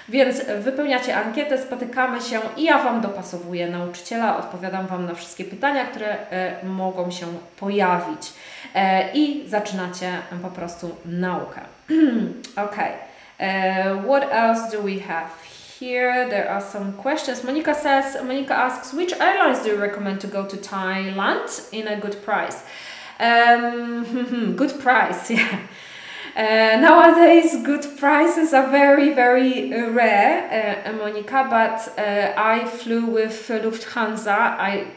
Więc wypełniacie ankietę, spotykamy się i ja Wam dopasowuję nauczyciela, odpowiadam Wam na wszystkie pytania, które e, mogą się pojawić. E, I zaczynacie po prostu naukę. ok. E, what else do we have here? There are some questions. Monica says, Monica asks, which airlines do you recommend to go to Thailand in a good price? Um, good price, yeah. Uh, nowadays, good prices are very, very uh, rare, uh, Monica, but uh, I flew with Lufthansa. I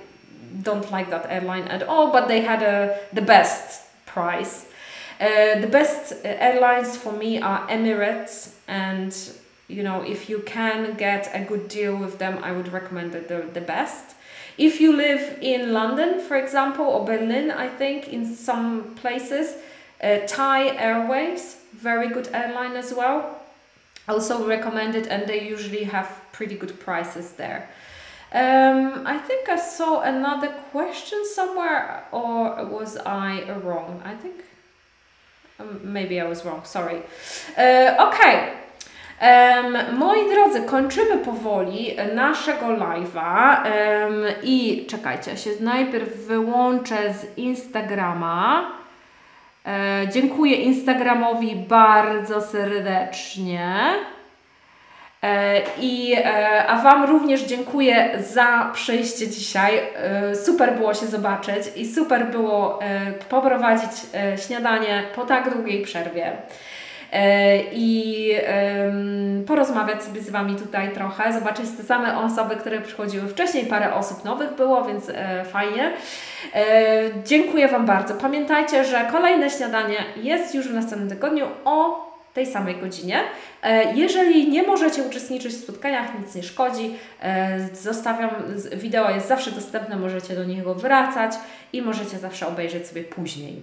don't like that airline at all, but they had a, the best price. Uh, the best uh, airlines for me are Emirates, and you know, if you can get a good deal with them, I would recommend that they're the best. If you live in London, for example, or Berlin, I think in some places, uh, Thai Airways, very good airline as well. Also recommended, and they usually have pretty good prices there. Um, I think I saw another question somewhere, or was I wrong? I think um, maybe I was wrong, sorry. Uh, okay. Um, moi drodzy, kończymy powoli naszego live'a um, i czekajcie, ja się najpierw wyłączę z Instagrama. E, dziękuję Instagramowi bardzo serdecznie. E, I, e, a Wam również dziękuję za przyjście dzisiaj. E, super było się zobaczyć i super było e, poprowadzić e, śniadanie po tak długiej przerwie. E, I porozmawiać sobie z Wami tutaj trochę, zobaczyć te same osoby, które przychodziły wcześniej, parę osób nowych było, więc e, fajnie. E, dziękuję Wam bardzo. Pamiętajcie, że kolejne śniadanie jest już w następnym tygodniu o tej samej godzinie. Jeżeli nie możecie uczestniczyć w spotkaniach, nic nie szkodzi. Zostawiam, wideo jest zawsze dostępne, możecie do niego wracać i możecie zawsze obejrzeć sobie później.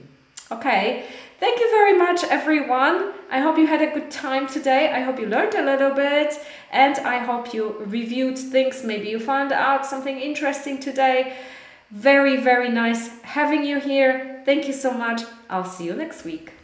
Okay, thank you very much, everyone. I hope you had a good time today. I hope you learned a little bit, and I hope you reviewed things. Maybe you found out something interesting today. Very, very nice having you here. Thank you so much. I'll see you next week.